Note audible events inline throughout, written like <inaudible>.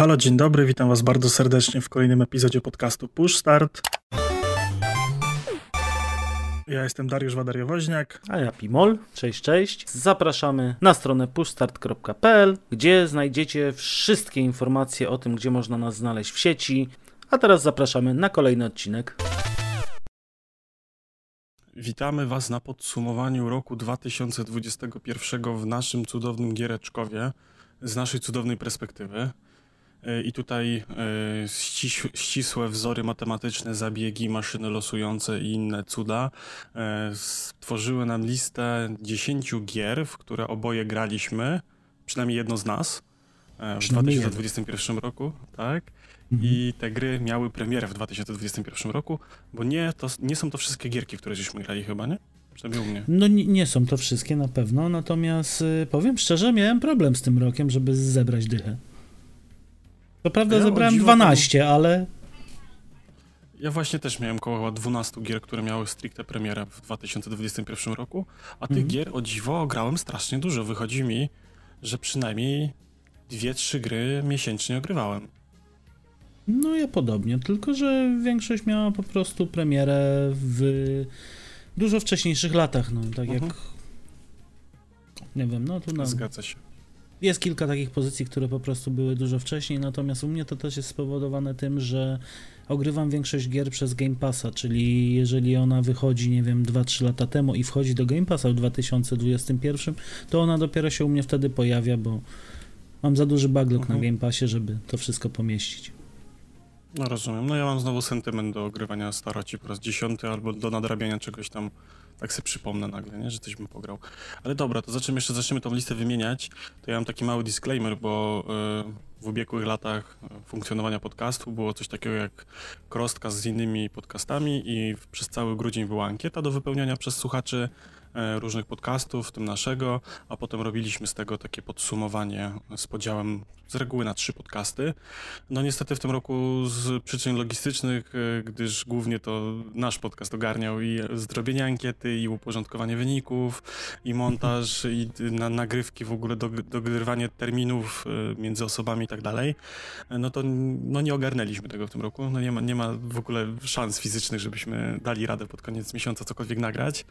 Halo, dzień dobry, witam was bardzo serdecznie w kolejnym epizodzie podcastu Push Start. Ja jestem Dariusz Wadariowoźniak. A ja Pimol. Cześć, cześć. Zapraszamy na stronę pushstart.pl, gdzie znajdziecie wszystkie informacje o tym, gdzie można nas znaleźć w sieci. A teraz zapraszamy na kolejny odcinek. Witamy Was na podsumowaniu roku 2021 w naszym cudownym Giereczkowie z naszej cudownej perspektywy. E, I tutaj e, ściś, ścisłe wzory matematyczne, zabiegi, maszyny losujące i inne cuda e, stworzyły nam listę 10 gier, w które oboje graliśmy, przynajmniej jedno z nas, w 2021 roku, tak? Mhm. I te gry miały premierę w 2021 roku, bo nie, to, nie są to wszystkie gierki, w które żeśmy grali chyba, nie? Przynajmniej u mnie. No nie, nie są to wszystkie na pewno, natomiast y, powiem szczerze, miałem problem z tym rokiem, żeby zebrać dychę. To prawda, ja zebrałem 12, ale. Ja właśnie też miałem około 12 gier, które miały stricte premierę w 2021 roku, a tych mhm. gier o dziwo grałem strasznie dużo. Wychodzi mi, że przynajmniej 2-3 gry miesięcznie ogrywałem. No ja podobnie, tylko że większość miała po prostu premierę w dużo wcześniejszych latach, no tak jak... Mhm. Nie wiem, no tu... No, Zgadza się. Jest kilka takich pozycji, które po prostu były dużo wcześniej, natomiast u mnie to też jest spowodowane tym, że ogrywam większość gier przez Game Passa, czyli jeżeli ona wychodzi, nie wiem, 2-3 lata temu i wchodzi do Game Passa w 2021, to ona dopiero się u mnie wtedy pojawia, bo mam za duży backlog mhm. na Game Passie, żeby to wszystko pomieścić. No rozumiem. No ja mam znowu sentyment do ogrywania staroci po raz dziesiąty albo do nadrabiania czegoś tam tak sobie przypomnę nagle, nie? że coś bym pograł. Ale dobra, to zaczniemy jeszcze zaczniemy tą listę wymieniać. To ja mam taki mały disclaimer, bo yy, w ubiegłych latach funkcjonowania podcastu było coś takiego jak krostka z innymi podcastami i przez cały grudzień była ankieta do wypełniania przez słuchaczy E, różnych podcastów, w tym naszego, a potem robiliśmy z tego takie podsumowanie z podziałem z reguły na trzy podcasty. No niestety w tym roku z przyczyn logistycznych, e, gdyż głównie to nasz podcast ogarniał i zrobienie ankiety, i uporządkowanie wyników, i montaż, i na, nagrywki w ogóle, dogrywanie terminów e, między osobami i tak dalej, no to no nie ogarnęliśmy tego w tym roku. No nie ma, nie ma w ogóle szans fizycznych, żebyśmy dali radę pod koniec miesiąca cokolwiek nagrać.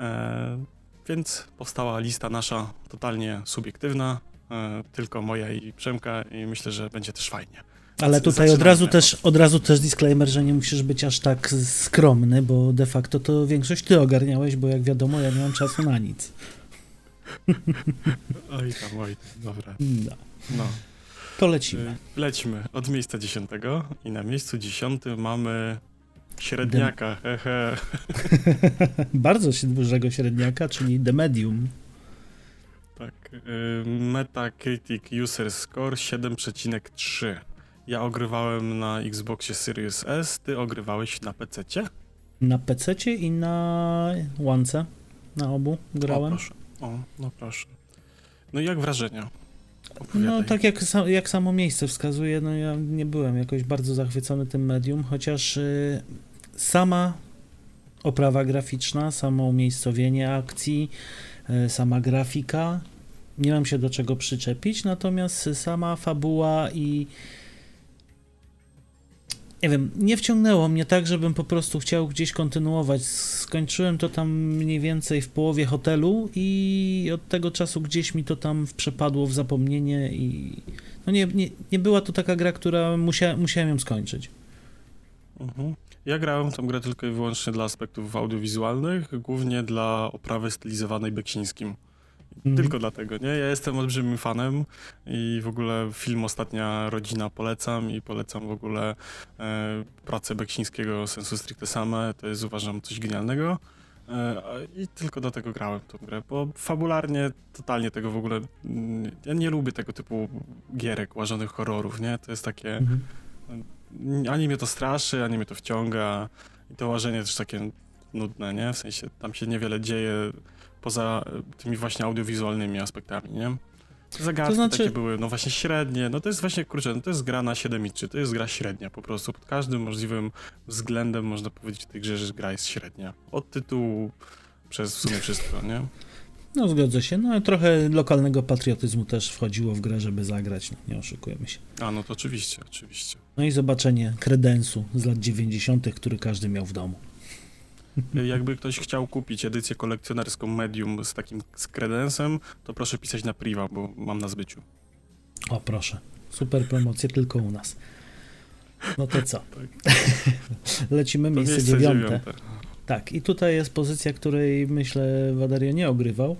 E, więc powstała lista nasza totalnie subiektywna, e, tylko moja i Przemka i myślę, że będzie też fajnie. Ale tutaj od razu, też, od razu też disclaimer, że nie musisz być aż tak skromny, bo de facto to większość ty ogarniałeś, bo jak wiadomo, ja nie mam czasu na nic. <laughs> Oj tam, oj, dobra. No. no. To lecimy. E, lecimy od miejsca dziesiątego i na miejscu dziesiątym mamy Średniaka, hehe. <laughs> Bardzo dużego średniaka, czyli The Medium. Tak. Y, Metacritic User Score 7,3. Ja ogrywałem na Xboxie Series S, ty ogrywałeś na PC-cie? Na PC-cie i na łance. Na obu grałem. O, proszę. O, no proszę. No i jak wrażenia? Opowiadaj. No tak jak, jak samo miejsce wskazuje, no ja nie byłem jakoś bardzo zachwycony tym medium, chociaż y, sama oprawa graficzna, samo umiejscowienie akcji, y, sama grafika, nie mam się do czego przyczepić, natomiast sama fabuła i nie wiem, nie wciągnęło mnie tak, żebym po prostu chciał gdzieś kontynuować. Skończyłem to tam mniej więcej w połowie hotelu i od tego czasu gdzieś mi to tam przepadło w zapomnienie i no nie, nie, nie była to taka gra, która musia, musiałem ją skończyć. Mhm. Ja grałem tą grę tylko i wyłącznie dla aspektów audiowizualnych, głównie dla oprawy stylizowanej Beksińskim. Mm. Tylko dlatego, nie? Ja jestem olbrzymim fanem i w ogóle film Ostatnia Rodzina polecam i polecam w ogóle e, pracę Beksińskiego sensu stricte same. To jest uważam coś genialnego. E, I tylko do tego grałem tą grę, bo fabularnie totalnie tego w ogóle. Mm, ja nie lubię tego typu gierek, łażonych horrorów, nie? To jest takie. Mm Ani mnie to straszy, ani mnie to wciąga. I to łażenie też takie nudne, nie? W sensie tam się niewiele dzieje poza tymi właśnie audiowizualnymi aspektami, nie? Zagadki to znaczy... takie były, no właśnie średnie, no to jest właśnie, kurczę, no to jest gra na 7,3, to jest gra średnia po prostu, pod każdym możliwym względem można powiedzieć w tej grze, że gra jest średnia. Od tytułu przez w sumie wszystko, nie? No zgodzę się, no trochę lokalnego patriotyzmu też wchodziło w grę, żeby zagrać, no, nie oszukujemy się. A, no to oczywiście, oczywiście. No i zobaczenie kredensu z lat 90., który każdy miał w domu. Jakby ktoś chciał kupić edycję kolekcjonerską Medium z takim z kredensem, to proszę pisać na priwa, bo mam na zbyciu. O proszę, super promocje tylko u nas. No to co? <laughs> Lecimy To miejsce, miejsce dziewiąte. dziewiąte. Tak, i tutaj jest pozycja, której myślę Wadario nie ogrywał.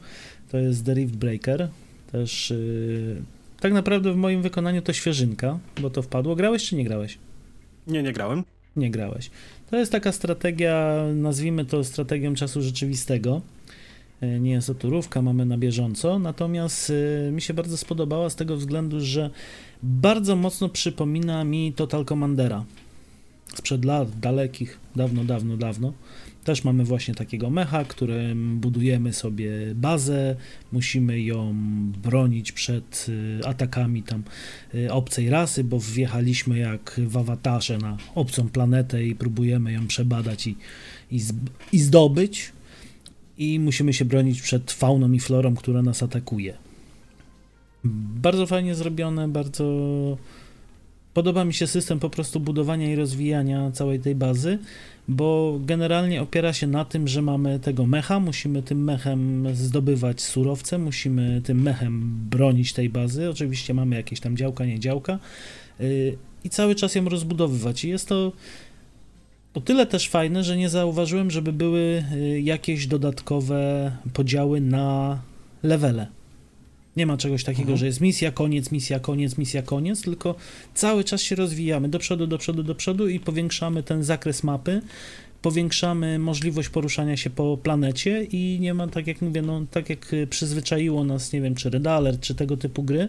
To jest The Rift Breaker. Też yy, tak naprawdę w moim wykonaniu to świeżynka, bo to wpadło. Grałeś czy nie grałeś? Nie, nie grałem. Nie grałeś. To jest taka strategia, nazwijmy to strategią czasu rzeczywistego. E, Nie jest to turówka, mamy na bieżąco. Natomiast e, mi się bardzo spodobała z tego względu, że bardzo mocno przypomina mi Total Commandera. Sprzed lat dalekich, dawno, dawno, dawno. Też mamy właśnie takiego mecha, którym budujemy sobie bazę, musimy ją bronić przed y, atakami tam y, obcej rasy, bo wjechaliśmy jak w awatarze na obcą planetę i próbujemy ją przebadać i, i, i zdobyć. I musimy się bronić przed fauną i florą, która nas atakuje. Bardzo fajnie zrobione, bardzo. Podoba mi się system po prostu budowania i rozwijania całej tej bazy, bo generalnie opiera się na tym, że mamy tego mecha, musimy tym mechem zdobywać surowce, musimy tym mechem bronić tej bazy. Oczywiście mamy jakieś tam działka, nie działka yy, i cały czas ją rozbudowywać. I jest to o tyle też fajne, że nie zauważyłem, żeby były y, jakieś dodatkowe podziały na levele. Nie ma czegoś takiego, Mhm. że jest misja, koniec, misja, koniec, misja, koniec, tylko cały czas się rozwijamy do przodu, do przodu, do przodu i powiększamy ten zakres mapy, powiększamy możliwość poruszania się po planecie i nie ma, tak jak mówię, no tak jak y, przyzwyczaiło nas, nie wiem, czy Red Alert, czy tego typu gry,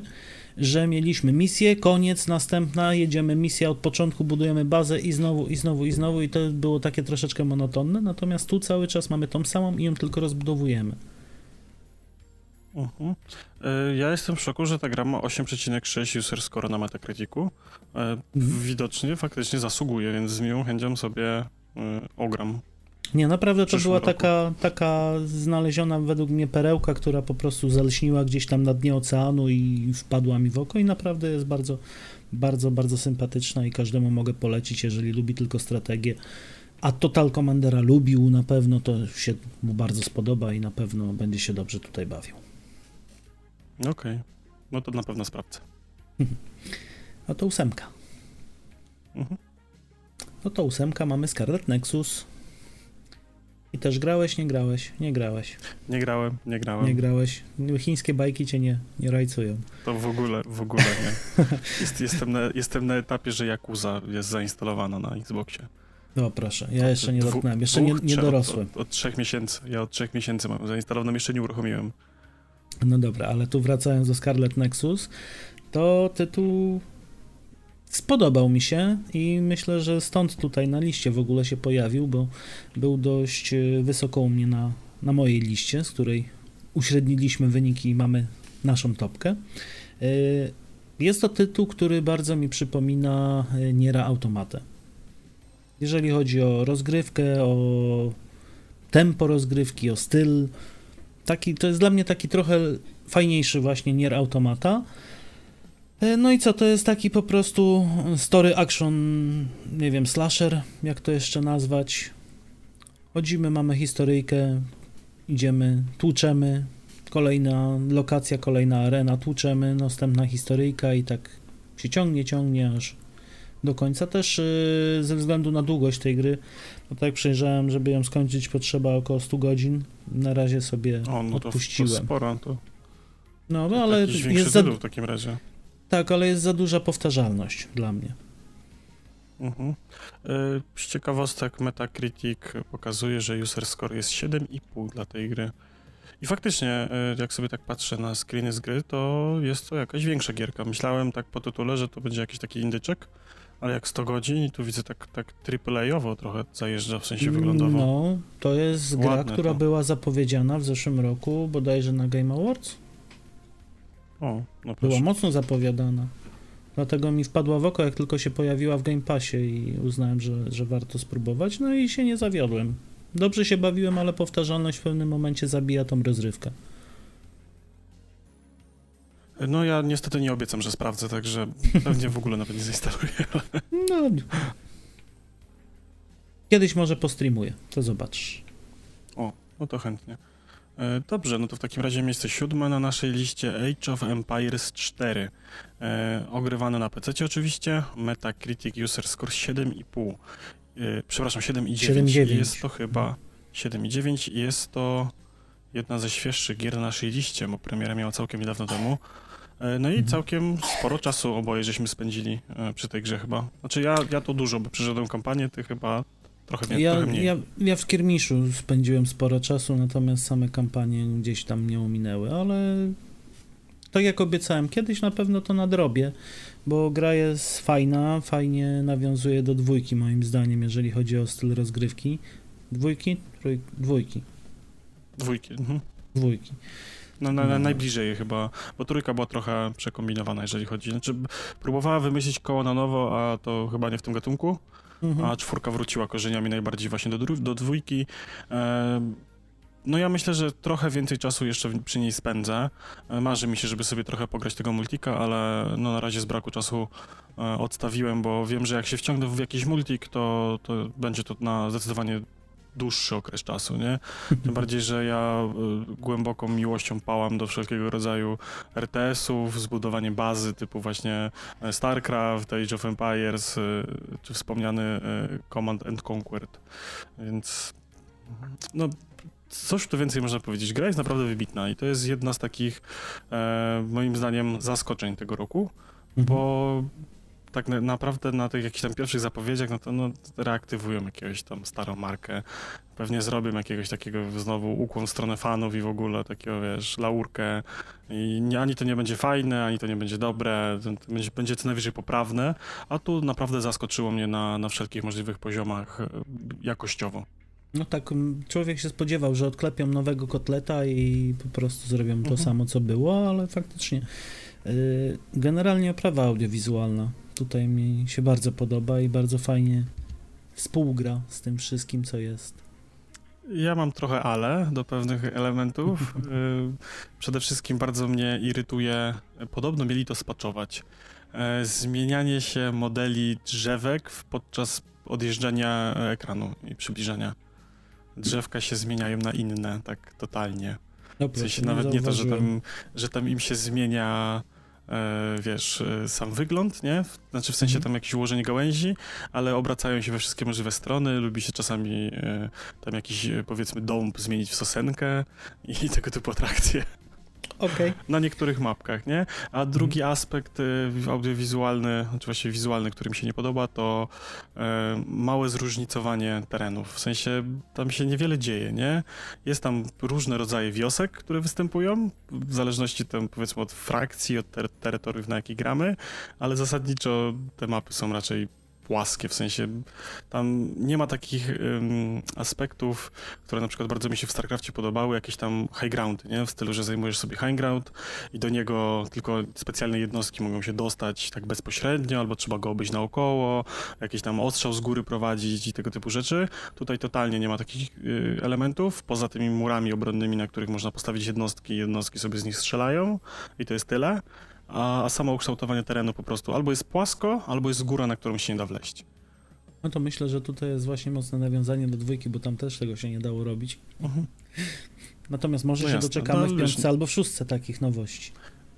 że mieliśmy misję, koniec, następna, jedziemy misja od początku, budujemy bazę i znowu, i znowu, i znowu i to było takie troszeczkę monotonne, natomiast tu cały czas mamy tą samą i ją tylko rozbudowujemy. Mhm. Ja jestem w szoku, że ta gra ma 8,6 user score na Metacriticu. Y, Mhm. Widocznie faktycznie zasługuje, więc z miłą chęcią sobie y, ogram. Nie, naprawdę to była roku. taka, taka znaleziona według mnie perełka, która po prostu zalśniła gdzieś tam na dnie oceanu i wpadła mi w oko i naprawdę jest bardzo, bardzo, bardzo sympatyczna i każdemu mogę polecić, jeżeli lubi tylko strategię. A Total Commandera lubił na pewno, to się mu bardzo spodoba i na pewno będzie się dobrze tutaj bawił. Okej. No to na pewno sprawdzę. A <laughs> to ósemka. Mhm. No to ósemka mamy Scarlet Nexus. I też grałeś, nie grałeś, nie grałeś, Nie grałem, nie grałem. nie grałeś. Chińskie bajki cię nie, nie rajcują. To w ogóle, w ogóle nie. <laughs> Jest, jestem, na, jestem na etapie, że Yakuza jest zainstalowana na Xboxie. No proszę, ja jeszcze nie dotknąłem, jeszcze nie, nie dorosłem. Od, od trzech miesięcy. Ja od trzech miesięcy mam zainstalowaną, jeszcze nie uruchomiłem. No dobra, ale tu wracając do Scarlet Nexus, to tytuł spodobał mi się i myślę, że stąd tutaj na liście w ogóle się pojawił, bo był dość e, wysoko u mnie na, na mojej liście, z której uśredniliśmy wyniki i mamy naszą topkę. E, Jest to tytuł, który bardzo mi przypomina e, Niera Automatę. Jeżeli chodzi o rozgrywkę, o tempo rozgrywki, o styl, taki, to jest dla mnie taki trochę fajniejszy właśnie Nier Automata. E, No i co, to jest taki po prostu story action, nie wiem, slasher, jak to jeszcze nazwać. Chodzimy, mamy historyjkę, idziemy, tłuczemy, kolejna lokacja, kolejna arena, tłuczemy, następna historyjka i tak się ciągnie, ciągnie aż do końca. Też yy, ze względu na długość tej gry, bo tak przejrzałem, żeby ją skończyć potrzeba około 100 godzin. Na razie sobie O, no to, to odpuściłem. sporo. To, No, to no ale jest za, w takim razie. tak, ale jest za duża powtarzalność dla mnie. Mhm. Y, Z ciekawostek Metacritic pokazuje, że user score jest 7,5 dla tej gry. I faktycznie, y, jak sobie tak patrzę na screeny z gry, to jest to jakaś większa gierka. Myślałem tak po tytule, że to będzie jakiś taki indyczek, ale jak 100 godzin i tu widzę tak, tak AAA-owo trochę zajeżdża, w sensie wyglądowo. No, to jest gra, Ładne która to. była zapowiedziana w zeszłym roku, bodajże na Game Awards. O, no Była proszę. mocno zapowiadana. Dlatego mi wpadła w oko, jak tylko się pojawiła w Game Passie i uznałem, że, że warto spróbować. No i się nie zawiodłem. Dobrze się bawiłem, ale powtarzalność w pewnym momencie zabija tą rozrywkę. No ja niestety nie obiecam, że sprawdzę, także pewnie w ogóle nawet nie zainstaluję. No. Kiedyś może postreamuję, to zobaczysz. O, no to chętnie. E, Dobrze, no to w takim razie miejsce siódme na naszej liście Age of Empires 4. E, ogrywane na PC oczywiście, Metacritic User Score 7,5. E, przepraszam, 7,9. 7,9. Jest to chyba 7,9 i jest to jedna ze świeższych gier na naszej liście, bo premiera miała całkiem niedawno temu. E, No i Mhm. całkiem sporo czasu oboje żeśmy spędzili e, przy tej grze chyba. Znaczy ja, ja to dużo, bo przeszedłem kampanię, ty chyba trochę, nie, Ja, trochę mniej. ja, ja w skirmiszu spędziłem sporo czasu, natomiast same kampanie gdzieś tam nie ominęły, ale tak jak obiecałem, kiedyś na pewno to nadrobię, bo gra jest fajna, fajnie nawiązuje do dwójki moim zdaniem, jeżeli chodzi o styl rozgrywki. Dwójki? Trój... Dwójki. Dwójki. Mhm. Dwójki. No, na, na, No. najbliżej chyba, bo trójka była trochę przekombinowana, jeżeli chodzi. Znaczy, próbowała wymyślić koło na nowo, a to chyba nie w tym gatunku, Mhm. a czwórka wróciła korzeniami najbardziej właśnie do, do dwójki. Em, no ja myślę, że trochę więcej czasu jeszcze przy niej spędzę. E, Marzy mi się, żeby sobie trochę pograć tego multika, ale no na razie z braku czasu e, odstawiłem, bo wiem, że jak się wciągnę w jakiś multik, to, to będzie to na zdecydowanie dłuższy okres czasu, nie? <laughs> Tym bardziej, że ja y, głęboką miłością pałam do wszelkiego rodzaju RTS-ów, zbudowanie bazy typu właśnie e, StarCraft, Age of Empires, y, czy wspomniany y, Command and Conquered. Więc no, coś tu więcej można powiedzieć. Gra jest naprawdę wybitna i to jest jedna z takich, e, moim zdaniem, zaskoczeń tego roku, Mhm. bo tak na, naprawdę na tych jakichś tam pierwszych zapowiedziach, no to no, reaktywują jakiegoś tam starą markę. Pewnie zrobią jakiegoś takiego znowu ukłon w stronę fanów i w ogóle takiego, wiesz, laurkę. I nie, ani to nie będzie fajne, ani to nie będzie dobre, będzie, będzie co najwyżej poprawne, a tu naprawdę zaskoczyło mnie na, na wszelkich możliwych poziomach e, jakościowo. No tak, człowiek się spodziewał, że odklepią nowego kotleta i po prostu zrobią to Mhm. samo, co było, ale faktycznie y, generalnie oprawa audiowizualna tutaj mi się bardzo podoba i bardzo fajnie współgra z tym wszystkim, co jest. Ja mam trochę ale do pewnych elementów. <laughs> Y, Przede wszystkim bardzo mnie irytuje, podobno mieli to spaczować, e, zmienianie się modeli drzewek podczas odjeżdżania ekranu i przybliżania. Drzewka się zmieniają na inne, tak totalnie. No, W sensie nawet nie to, że tam, że tam im się zmienia, wiesz, e, sam wygląd, nie? Znaczy w sensie Mhm. tam jakieś ułożenie gałęzi, ale obracają się we wszystkie możliwe strony. Lubi się czasami e, tam jakiś, e, powiedzmy, dąb zmienić w sosenkę i <laughs> tego typu atrakcje. Okej. Na niektórych mapkach, nie? A drugi Mhm. aspekt y, audiowizualny, znaczy właściwie wizualny, który mi się nie podoba, to e, małe zróżnicowanie terenów. W sensie tam się niewiele dzieje, nie? Jest tam różne rodzaje wiosek, które występują, w zależności tam powiedzmy od frakcji, od ter terytoriów, na jakie gramy, ale zasadniczo te mapy są raczej płaskie, w sensie tam nie ma takich aspektów, które na przykład bardzo mi się w StarCraftie podobały, jakieś tam high groundy, nie? W stylu, że zajmujesz sobie high ground i do niego tylko specjalne jednostki mogą się dostać tak bezpośrednio, albo trzeba go obejść naokoło, jakiś tam ostrzał z góry prowadzić i tego typu rzeczy. Tutaj totalnie nie ma takich y, elementów, poza tymi murami obronnymi, na których można postawić jednostki jednostki sobie z nich strzelają i to jest tyle. A, a samo ukształtowanie terenu po prostu albo jest płasko, albo jest góra, na którą się nie da wleść. No to myślę, że tutaj jest właśnie mocne nawiązanie do dwójki, bo tam też tego się nie dało robić. Natomiast może No się jasne, doczekamy no w piątce albo w szóstce takich nowości.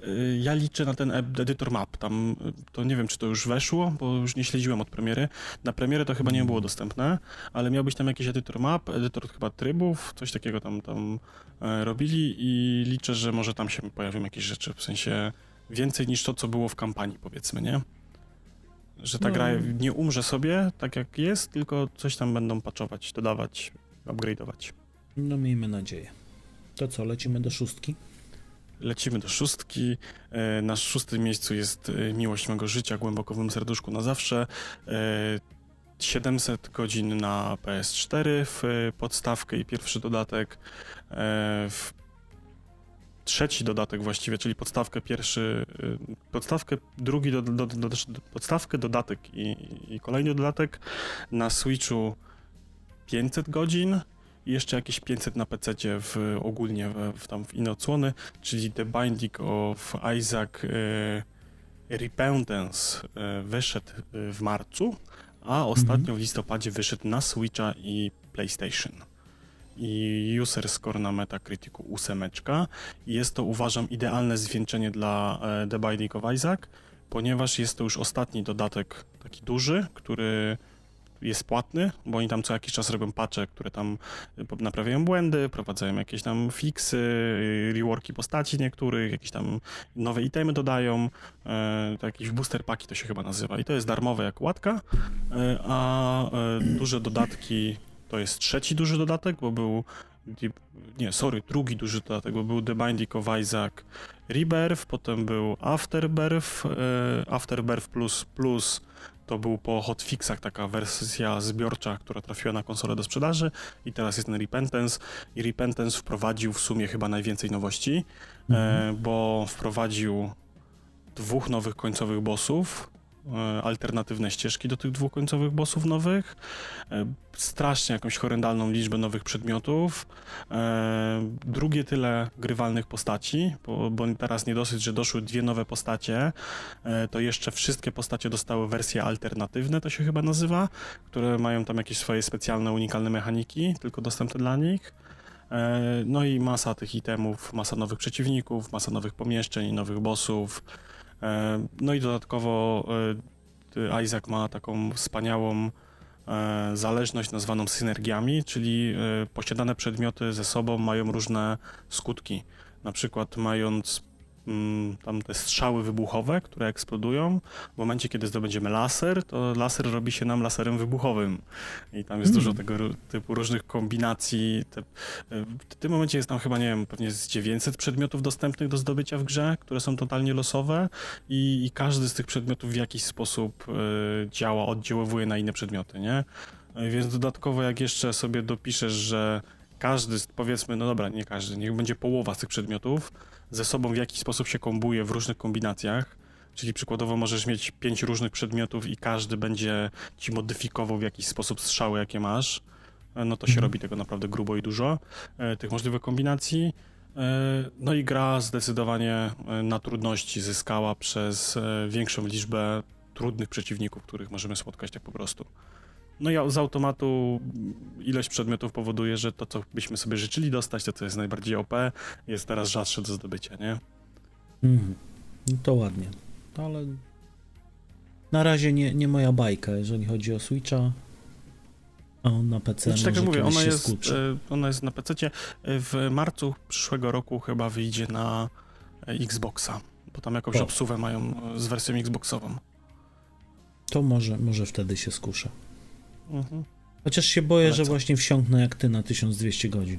Y, Ja liczę na ten ed- edytor map. Tam y, to nie wiem, czy to już weszło, bo już nie śledziłem od premiery. Na premierę to chyba nie było dostępne, ale miał być tam jakiś edytor map, edytor chyba trybów, coś takiego tam, tam e, robili i liczę, że może tam się pojawią jakieś rzeczy, w sensie więcej niż to, co było w kampanii, powiedzmy, nie? Że ta No. gra nie umrze sobie tak jak jest, tylko coś tam będą patchować, dodawać, upgrade'ować. No miejmy nadzieję. To co, lecimy do szóstki? Lecimy do szóstki. E, Na szóstym miejscu jest e, Miłość mego życia, głęboko w mym serduszku na zawsze. E, 700 godzin na PS4 w e, podstawkę i pierwszy dodatek. E, W trzeci dodatek właściwie, czyli podstawkę pierwszy, e, podstawkę drugi, do, do, do, podstawkę, dodatek i, i kolejny dodatek. Na Switchu 500 godzin i jeszcze jakieś 500 na PC w, ogólnie w, w, tam w inne odsłony, czyli The Binding of Isaac e, Repentance e, wyszedł w marcu, a ostatnio w listopadzie wyszedł na Switcha i PlayStation. I user score na Metacriticu ósemeczka. Jest to uważam idealne zwieńczenie dla e, The Binding of Isaac, ponieważ jest to już ostatni dodatek taki duży, który jest płatny, bo oni tam co jakiś czas robią patche, które tam y, naprawiają błędy, prowadzają jakieś tam fixy, y, reworki postaci niektórych, jakieś tam nowe itemy dodają, e, jakieś booster paki to się chyba nazywa i to jest darmowe jak łatka, e, a e, duże dodatki to jest trzeci duży dodatek, bo był nie, sorry, drugi duży dodatek, bo był The Binding of Isaac Rebirth, potem był Afterbirth, Afterbirth Plus Plus to był po hotfixach taka wersja zbiorcza, która trafiła na konsolę do sprzedaży i teraz jest ten Repentance i Repentance wprowadził w sumie chyba najwięcej nowości, mhm. e, bo wprowadził dwóch nowych końcowych bossów, E, alternatywne ścieżki do tych dwóch końcowych bossów nowych, e, strasznie jakąś horrendalną liczbę nowych przedmiotów, e, drugie tyle grywalnych postaci, bo, bo teraz nie dosyć, że doszły dwie nowe postacie, to jeszcze wszystkie postacie dostały wersje alternatywne, to się chyba nazywa, które mają tam jakieś swoje specjalne, unikalne mechaniki, tylko dostępne dla nich. No i masa tych itemów, masa nowych przeciwników, masa nowych pomieszczeń, nowych bossów, E, no i dodatkowo e, Isaac ma taką wspaniałą e, zależność nazwaną synergiami, czyli posiadane przedmioty ze sobą mają różne skutki. Na przykład mając tam te strzały wybuchowe, które eksplodują. W momencie, kiedy zdobędziemy laser, to laser robi się nam laserem wybuchowym. I tam jest mm. dużo tego typu różnych kombinacji. Te, w tym momencie jest tam chyba, nie wiem, pewnie z 900 przedmiotów dostępnych do zdobycia w grze, które są totalnie losowe i, i każdy z tych przedmiotów w jakiś sposób y, działa, oddziaływuje na inne przedmioty, nie? Więc dodatkowo, jak jeszcze sobie dopiszesz, że każdy, powiedzmy, no dobra, nie każdy, niech będzie połowa z tych przedmiotów, ze sobą w jakiś sposób się kombuje w różnych kombinacjach. Czyli przykładowo możesz mieć pięć różnych przedmiotów i każdy będzie ci modyfikował w jakiś sposób strzały, jakie masz. E, no to się mhm. robi tego naprawdę grubo i dużo, e, tych możliwych kombinacji. E, no i gra zdecydowanie na trudności zyskała przez większą liczbę trudnych przeciwników, których możemy spotkać tak po prostu. No i z automatu ilość przedmiotów powoduje, że to, co byśmy sobie życzyli dostać, to, co jest najbardziej OP, jest teraz rzadsze do zdobycia, nie? Mhm. No to ładnie. Ale na razie nie, nie moja bajka, jeżeli chodzi o Switcha. A on na PC znaczy, tak jak mówię, ona jest, e, ona jest na PC. W marcu przyszłego roku chyba wyjdzie na e, Xboxa, bo tam jakąś o. obsuwę mają e, z wersją Xboxową. To może, może wtedy się skuszę. Mhm. Chociaż się boję, że właśnie wsiąknę jak ty na 1200 godzin.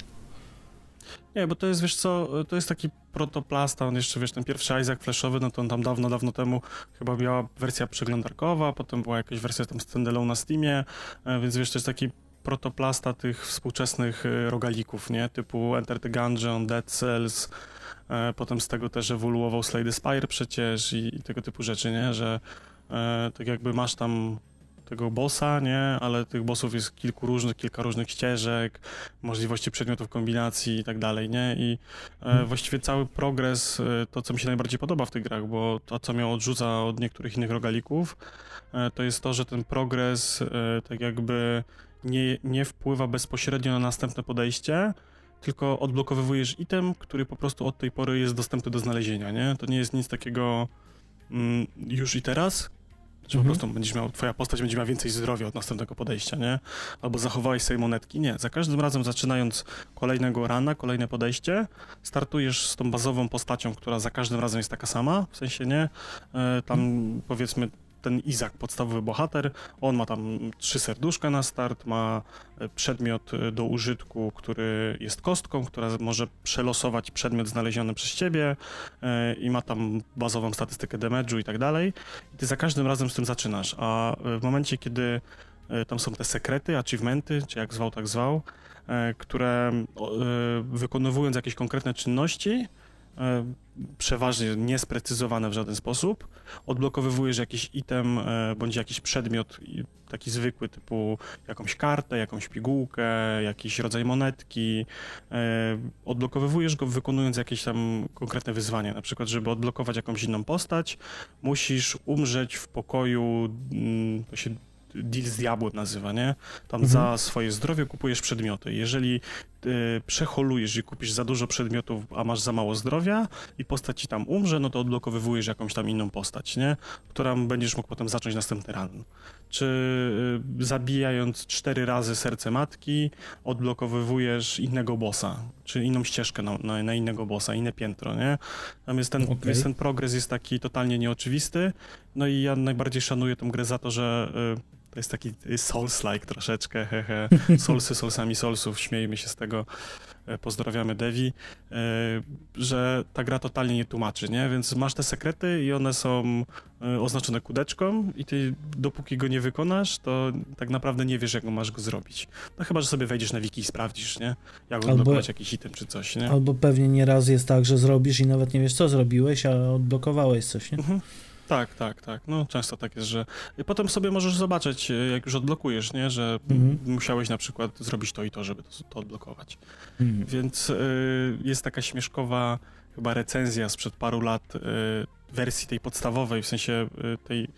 Nie, bo to jest, wiesz co, to jest taki protoplasta, on jeszcze, wiesz, ten pierwszy Isaac flashowy, no to on tam dawno, dawno temu chyba miała wersja przeglądarkowa, potem była jakaś wersja tam standalone na Steamie, e, więc wiesz, to jest taki protoplasta tych współczesnych e, rogalików, nie, typu Enter the Gungeon, Dead Cells, e, potem z tego też ewoluował Slade Spire przecież i, i, tego typu rzeczy, nie, że e, tak jakby masz tam tego bossa, nie? Ale tych bossów jest kilku różnych, kilka różnych ścieżek, możliwości przedmiotów kombinacji i tak dalej, nie? I e, hmm. właściwie cały progres, e, to co mi się najbardziej podoba w tych grach, bo to co mnie odrzuca od niektórych innych rogalików, e, to jest to, że ten progres e, tak jakby nie, nie wpływa bezpośrednio na następne podejście, tylko odblokowujesz item, który po prostu od tej pory jest dostępny do znalezienia, nie? To nie jest nic takiego mm, już i teraz, że mhm. po prostu będziesz miał, twoja postać będzie miała więcej zdrowia od następnego podejścia, nie? Albo zachowałeś sobie monetki. Nie. Za każdym razem zaczynając kolejnego rana, kolejne podejście, startujesz z tą bazową postacią, która za każdym razem jest taka sama, w sensie nie, e, tam mhm. powiedzmy ten Izak, podstawowy bohater, on ma tam trzy serduszka na start, ma e, przedmiot e, do użytku, który jest kostką, która może przelosować przedmiot znaleziony przez ciebie e, i ma tam bazową statystykę damage'u i tak dalej. I ty za każdym razem z tym zaczynasz, a w momencie, kiedy tam są te sekrety, achievementy, czy jak zwał, tak zwał, które wykonywując jakieś konkretne czynności, przeważnie niesprecyzowane w żaden sposób. Odblokowywujesz jakiś item e, bądź jakiś przedmiot taki zwykły, typu jakąś kartę, jakąś pigułkę, jakiś rodzaj monetki. E, Odblokowywujesz go wykonując jakieś tam konkretne wyzwanie. Na przykład, żeby odblokować jakąś inną postać, musisz umrzeć w pokoju, mm, to się deal z diabłem nazywa, nie? Tam Mhm. za swoje zdrowie kupujesz przedmioty. Jeżeli y, przeholujesz i kupisz za dużo przedmiotów, a masz za mało zdrowia i postać ci tam umrze, no to odblokowywujesz jakąś tam inną postać, nie? Która będziesz mógł potem zacząć następny run. Czy y, zabijając cztery razy serce matki, odblokowywujesz innego bossa, czy inną ścieżkę na, na, na innego bossa, inne piętro, nie? Tam jest ten, Okej. jest ten progres jest taki totalnie nieoczywisty, no i ja najbardziej szanuję tę grę za to, że y, jest taki Souls-like troszeczkę, hehe. Soulsy, Soulsami Soulsów, śmiejmy się z tego, e, pozdrawiamy Devi, e, że ta gra totalnie nie tłumaczy, nie? Więc masz te sekrety i one są e, oznaczone kudeczką i ty dopóki go nie wykonasz, to tak naprawdę nie wiesz, jak go masz go zrobić. No chyba, że sobie wejdziesz na wiki i sprawdzisz, nie? Jak odblokować jakiś item czy coś, nie? Albo pewnie nieraz jest tak, że zrobisz i nawet nie wiesz, co zrobiłeś, a odblokowałeś coś, nie? Mhm. Tak, tak, tak. No często tak jest, że i potem sobie możesz zobaczyć, e, jak już odblokujesz, nie? Że Mhm. musiałeś na przykład zrobić to i to, żeby to, to odblokować. Mhm. Więc y, jest taka śmieszkowa chyba recenzja sprzed paru lat y, wersji tej podstawowej, w sensie y, tej,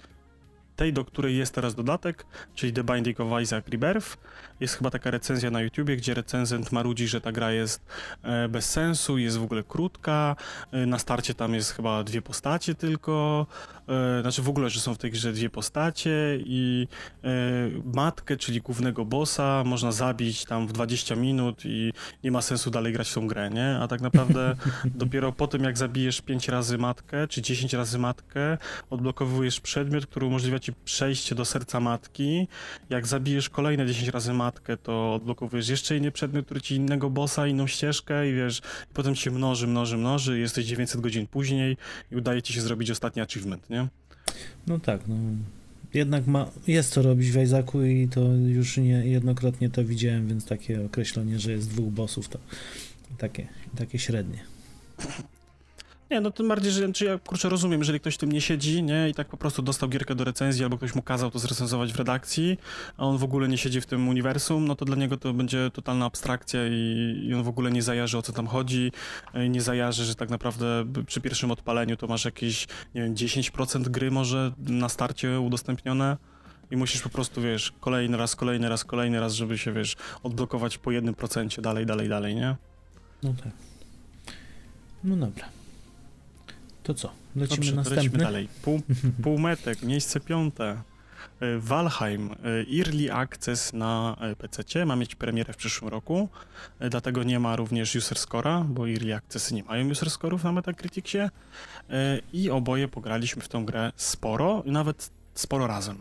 tej, do której jest teraz dodatek, czyli The Binding of Isaac Rebirth. Jest chyba taka recenzja na YouTubie, gdzie recenzent marudzi, że ta gra jest bez sensu, jest w ogóle krótka, na starcie tam jest chyba dwie postacie tylko, e, znaczy w ogóle, że są w tej grze dwie postacie i e, matkę, czyli głównego bossa można zabić tam w 20 minut i nie ma sensu dalej grać w tą grę, nie? A tak naprawdę <laughs> dopiero po tym, jak zabijesz 5 razy matkę, czy 10 razy matkę, odblokowujesz przedmiot, który umożliwia ci przejście do serca matki. Jak zabijesz kolejne 10 razy matkę, to odblokowujesz jeszcze inny przedmiot, który ci innego bossa, inną ścieżkę i wiesz, i potem ci się mnoży, mnoży, mnoży i jesteś 900 godzin później i udaje ci się zrobić ostatni achievement, nie? No tak, no. Jednak ma, jest co robić w Isaacu i to już nie, jednokrotnie to widziałem, więc takie określenie, że jest dwóch bossów, to takie, takie średnie. Nie, no tym bardziej, że czy ja kurczę rozumiem, jeżeli ktoś tym nie siedzi, nie, i tak po prostu dostał gierkę do recenzji, albo ktoś mu kazał to zrecenzować w redakcji, a on w ogóle nie siedzi w tym uniwersum, no to dla niego to będzie totalna abstrakcja i, i on w ogóle nie zajarzy o co tam chodzi, e, nie zajarzy, że tak naprawdę przy pierwszym odpaleniu to masz jakieś, nie wiem, 10% gry może na starcie udostępnione. I musisz po prostu, wiesz, kolejny raz, kolejny raz, kolejny raz, żeby się, wiesz, odblokować po jednym procencie dalej, dalej, dalej, nie? No tak. No dobra. To co? Lecimy Dobrze, następny? lecimy dalej. Pół, <laughs> półmetek, miejsce piąte. Y, Valheim, y, Early Access na y, PC, ma mieć premierę w przyszłym roku, dlatego nie ma również user score'a, bo Early Accessy nie mają user score'ów na Metacriticsie i oboje pograliśmy w tą grę sporo, nawet sporo razem.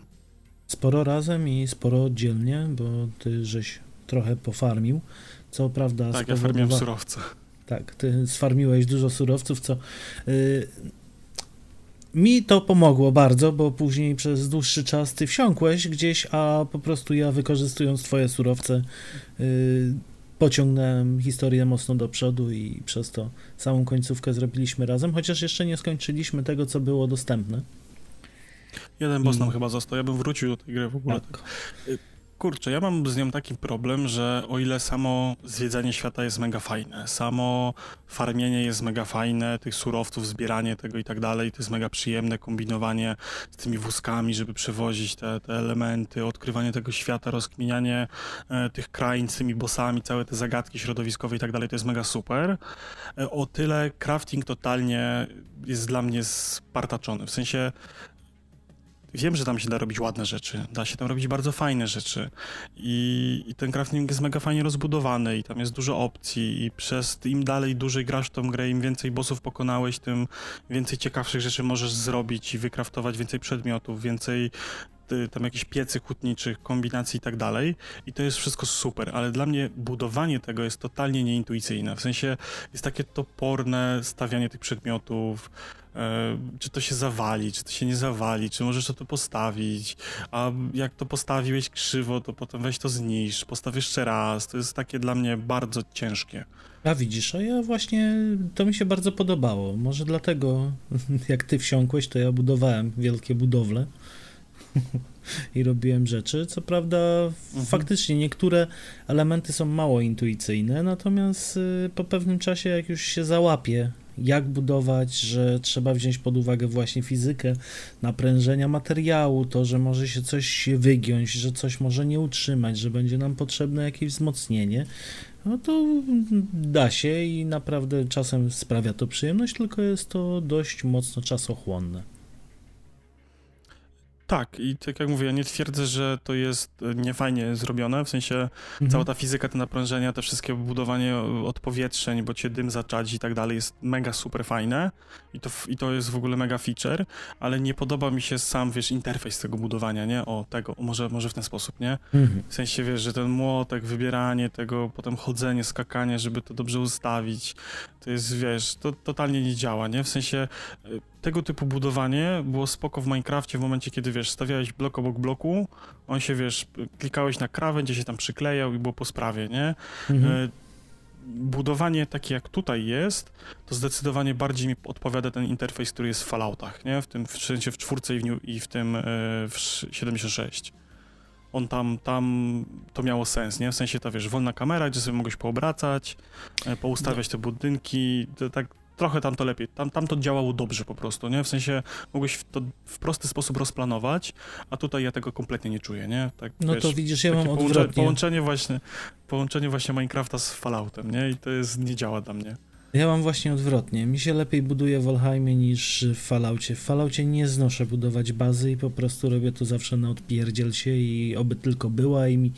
Sporo razem i sporo oddzielnie, bo ty żeś trochę pofarmił. Co prawda Tak, ja farmiłem spowodowa- surowce. Tak, ty sfarmiłeś dużo surowców, co y, mi to pomogło bardzo, bo później przez dłuższy czas ty wsiąkłeś gdzieś, a po prostu ja wykorzystując twoje surowce y, pociągnąłem historię mocno do przodu i przez to całą końcówkę zrobiliśmy razem, chociaż jeszcze nie skończyliśmy tego, co było dostępne. Jeden boss nam I- chyba został, ja bym wrócił do tej gry w ogóle. Tak. Kurczę, ja mam z nią taki problem, że o ile samo zwiedzanie świata jest mega fajne, samo farmienie jest mega fajne, tych surowców, zbieranie tego i tak dalej, to jest mega przyjemne, kombinowanie z tymi wózkami, żeby przewozić te, te elementy, odkrywanie tego świata, rozkminianie e, tych krain z tymi bossami, całe te zagadki środowiskowe i tak dalej, to jest mega super. E, o tyle crafting totalnie jest dla mnie spartaczony, w sensie Wiem, że tam się da robić ładne rzeczy, da się tam robić bardzo fajne rzeczy i, i ten crafting jest mega fajnie rozbudowany i tam jest dużo opcji i przez im dalej dłużej grasz w tą grę, im więcej bossów pokonałeś, tym więcej ciekawszych rzeczy możesz zrobić i wykraftować więcej przedmiotów, więcej y, tam jakieś piecy hutniczych, kombinacji i tak dalej. I to jest wszystko super, ale dla mnie budowanie tego jest totalnie nieintuicyjne. W sensie jest takie toporne stawianie tych przedmiotów, czy to się zawali, czy to się nie zawali, czy możesz to tu postawić, a jak to postawiłeś krzywo, to potem weź to zniszcz, postaw jeszcze raz. To jest takie dla mnie bardzo ciężkie. A widzisz, a ja właśnie, to mi się bardzo podobało. Może dlatego, <laughs> jak ty wsiąkłeś, to ja budowałem wielkie budowle <laughs> i robiłem rzeczy. Co prawda, Mhm. faktycznie niektóre elementy są mało intuicyjne, natomiast y, po pewnym czasie, jak już się załapie, jak budować, że trzeba wziąć pod uwagę właśnie fizykę naprężenia materiału, to, że może się coś wygiąć, że coś może nie utrzymać, że będzie nam potrzebne jakieś wzmocnienie, no to da się i naprawdę czasem sprawia to przyjemność, tylko jest to dość mocno czasochłonne. Tak, i tak jak mówię, ja nie twierdzę, że to jest e, niefajnie zrobione, w sensie Mhm. cała ta fizyka, te naprężenia, te wszystkie budowanie odpowietrzeń, bo cię dym zaczadzi i tak dalej jest mega super fajne i to, i to jest w ogóle mega feature, ale nie podoba mi się sam, wiesz, interfejs tego budowania, nie? O, tego, może, może w ten sposób, nie? Mhm. W sensie, wiesz, że ten młotek, wybieranie tego, potem chodzenie, skakanie, żeby to dobrze ustawić, to jest, wiesz, to totalnie nie działa, nie? W sensie y, tego typu budowanie było spoko w Minecrafcie w momencie, kiedy, wiesz, stawiałeś blok obok bloku, on się, wiesz, klikałeś na krawędź, się tam przyklejał i było po sprawie, nie? Mhm. Y, Budowanie takie jak tutaj jest, to zdecydowanie bardziej mi odpowiada ten interfejs, który jest w Falloutach, nie? W tym, w sensie w czwórce i w, New- i w tym y, w sz- 76 on tam, tam to miało sens, nie? W sensie ta, wiesz, wolna kamera, gdzie sobie mogłeś poobracać, e, poustawiać te budynki, to, tak trochę tam to lepiej, tam, tam to działało dobrze po prostu, nie? W sensie mogłeś to w prosty sposób rozplanować, a tutaj ja tego kompletnie nie czuję, nie? Tak, No wiesz, to widzisz, ja mam połącze, odwrotnie. połączenie właśnie, połączenie właśnie Minecrafta z Falloutem, nie? I to jest, nie działa dla mnie. Ja mam właśnie odwrotnie. Mi się lepiej buduje w Valheimie niż w Falloutie. W Falloutie nie znoszę budować bazy i po prostu robię to zawsze na odpierdziel się i oby tylko była i mi